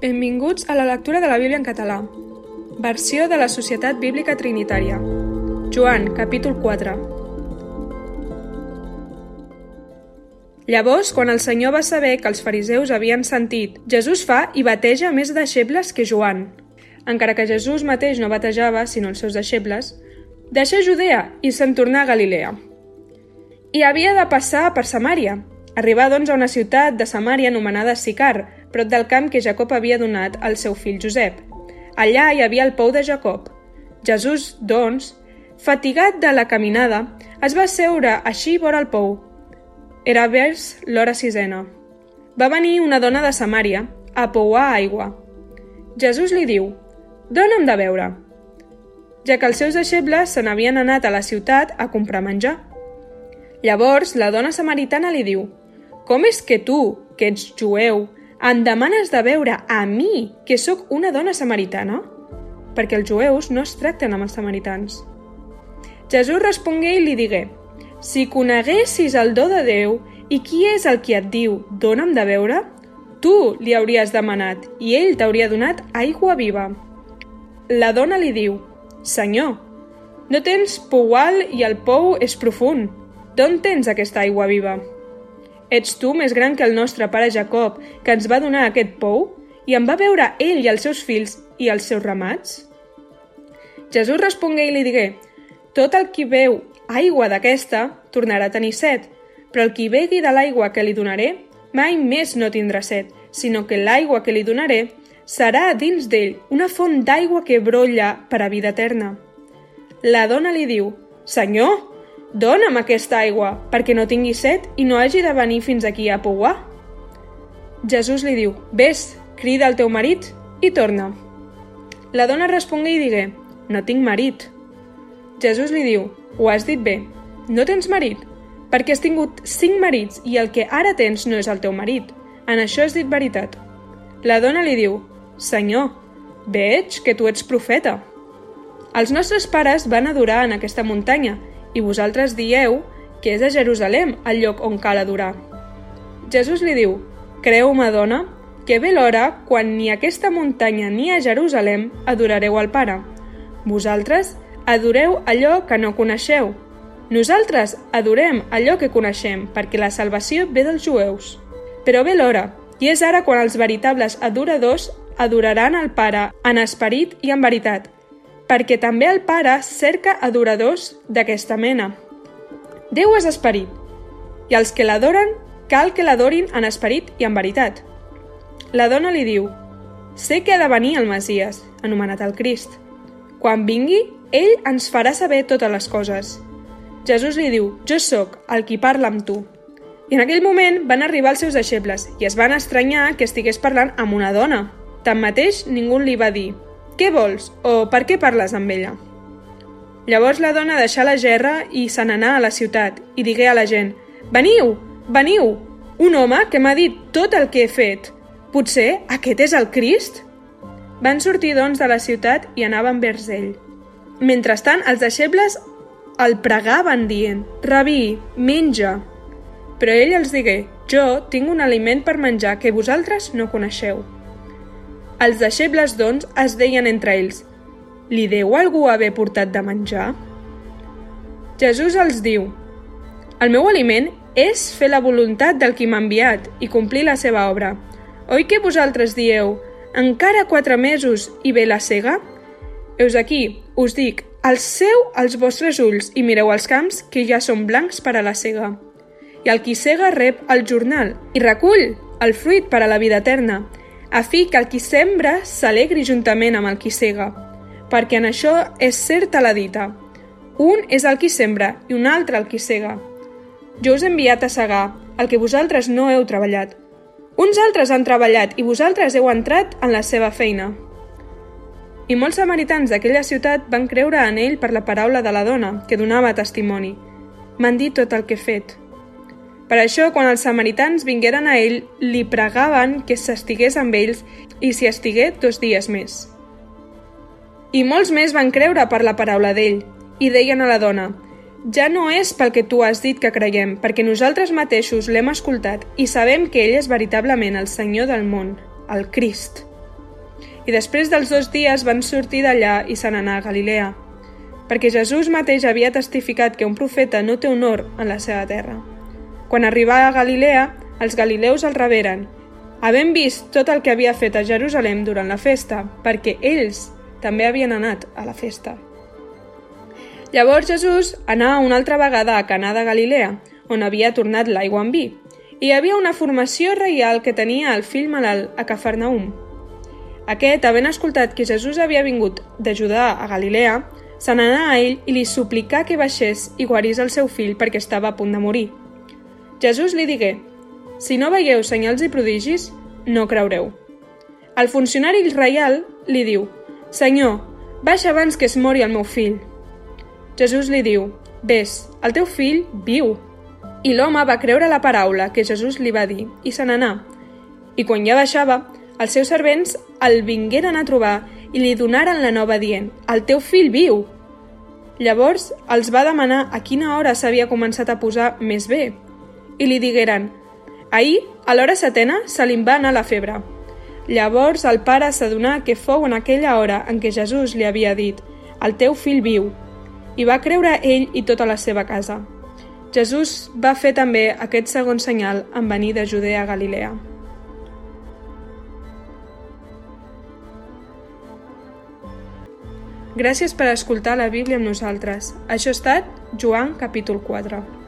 Benvinguts a la lectura de la Bíblia en català. Versió de la Societat Bíblica Trinitària. Joan, capítol 4. Llavors, quan el Senyor va saber que els fariseus havien sentit Jesús fa i bateja més deixebles que Joan. Encara que Jesús mateix no batejava, sinó els seus deixebles, deixà Judea i se'n tornà a Galilea. I havia de passar per Samària. Arribà, doncs, a una ciutat de Samària anomenada Sicar, prop del camp que Jacob havia donat al seu fill Josep. Allà hi havia el pou de Jacob. Jesús, doncs, fatigat de la caminada, es va seure així vora el pou. Era vers l'hora sisena. Va venir una dona de Samària a pouar aigua. Jesús li diu, «Dóna'm de beure», ja que els seus deixebles se n'havien anat a la ciutat a comprar menjar. Llavors, la dona samaritana li diu, «Com és que tu, que ets jueu, em demanes de veure a mi, que sóc una dona samaritana? Perquè els jueus no es tracten amb els samaritans. Jesús respongué i li digué, Si coneguessis el do de Déu i qui és el qui et diu, dona'm de veure, tu li hauries demanat i ell t'hauria donat aigua viva. La dona li diu, Senyor, no tens poual i el pou és profund. D'on tens aquesta aigua viva? Ets tu més gran que el nostre pare Jacob, que ens va donar aquest pou, i en va veure ell i els seus fills i els seus ramats? Jesús respongué i li digué, tot el qui veu aigua d'aquesta tornarà a tenir set, però el qui begui de l'aigua que li donaré mai més no tindrà set, sinó que l'aigua que li donaré serà dins d'ell una font d'aigua que brolla per a vida eterna. La dona li diu, Senyor, Dóna'm aquesta aigua, perquè no tingui set i no hagi de venir fins aquí a pouar. Jesús li diu, Ves, crida el teu marit i torna. La dona respongué i digué, No tinc marit. Jesús li diu, Ho has dit bé, no tens marit, perquè has tingut cinc marits i el que ara tens no és el teu marit. En això has dit veritat. La dona li diu, Senyor, veig que tu ets profeta. Els nostres pares van adorar en aquesta muntanya i vosaltres dieu que és a Jerusalem el lloc on cal adorar. Jesús li diu, Creu-me, dona, que ve l'hora quan ni aquesta muntanya ni a Jerusalem adorareu al Pare. Vosaltres adoreu allò que no coneixeu. Nosaltres adorem allò que coneixem, perquè la salvació ve dels jueus. Però ve l'hora, i és ara quan els veritables adoradors adoraran el Pare en esperit i en veritat, perquè també el Pare cerca adoradors d'aquesta mena. Déu és esperit, i els que l'adoren cal que l'adorin en esperit i en veritat. La dona li diu, sé que ha de venir el Masies, anomenat el Crist. Quan vingui, ell ens farà saber totes les coses. Jesús li diu, jo sóc el qui parla amb tu. I en aquell moment van arribar els seus deixebles i es van estranyar que estigués parlant amb una dona. Tanmateix, ningú li va dir, què vols? O per què parles amb ella? Llavors la dona deixà la gerra i se n'anà a la ciutat i digué a la gent «Veniu! Veniu! Un home que m'ha dit tot el que he fet. Potser aquest és el Crist?» Van sortir, doncs, de la ciutat i anaven vers ell. Mentrestant, els deixebles el pregaven dient «Rabí, menja!» Però ell els digué «Jo tinc un aliment per menjar que vosaltres no coneixeu». Els deixebles, doncs, es deien entre ells «Li deu algú haver portat de menjar?» Jesús els diu «El meu aliment és fer la voluntat del qui m'ha enviat i complir la seva obra. Oi que vosaltres dieu «Encara quatre mesos i ve la cega?» Eus aquí, us dic, alceu els vostres ulls i mireu els camps que ja són blancs per a la cega. I el qui cega rep el jornal i recull el fruit per a la vida eterna, a fi que el qui sembra s'alegri juntament amb el qui sega, perquè en això és certa la dita. Un és el qui sembra i un altre el qui sega. Jo us he enviat a segar el que vosaltres no heu treballat. Uns altres han treballat i vosaltres heu entrat en la seva feina. I molts samaritans d'aquella ciutat van creure en ell per la paraula de la dona, que donava testimoni. M'han dit tot el que he fet. Per això, quan els samaritans vingueren a ell, li pregaven que s'estigués amb ells i s'hi estigué dos dies més. I molts més van creure per la paraula d'ell, i deien a la dona, ja no és pel que tu has dit que creiem, perquè nosaltres mateixos l'hem escoltat i sabem que ell és veritablement el Senyor del món, el Crist. i després dels dos dies van sortir d'allà i se n'anà a Galilea, perquè Jesús mateix havia testificat que un profeta no té honor en la seva terra. Quan arribà a Galilea, els galileus el reberen, havent vist tot el que havia fet a Jerusalem durant la festa, perquè ells també havien anat a la festa. Llavors Jesús anà una altra vegada a Canà de Galilea, on havia tornat l'aigua en vi, i hi havia una formació reial que tenia el fill malalt a Cafarnaum. Aquest, havent escoltat que Jesús havia vingut d'ajudar a Galilea, se n'anà a ell i li suplicà que baixés i guarís el seu fill perquè estava a punt de morir. Jesús li digué, si no veieu senyals i prodigis, no creureu. El funcionari reial li diu, Senyor, baixa abans que es mori el meu fill. Jesús li diu, Ves, el teu fill viu. I l'home va creure la paraula que Jesús li va dir i se n'anà. I quan ja baixava, els seus servents el vingueren a trobar i li donaren la nova dient, el teu fill viu. Llavors els va demanar a quina hora s'havia començat a posar més bé. I li digueren, ahir, a l'hora setena, se li va anar la febre. Llavors el pare s'adonà que fou en aquella hora en què Jesús li havia dit, el teu fill viu, i va creure ell i tota la seva casa. Jesús va fer també aquest segon senyal en venir de Judea a Galilea. Gràcies per escoltar la Bíblia amb nosaltres. Això ha estat Joan capítol 4.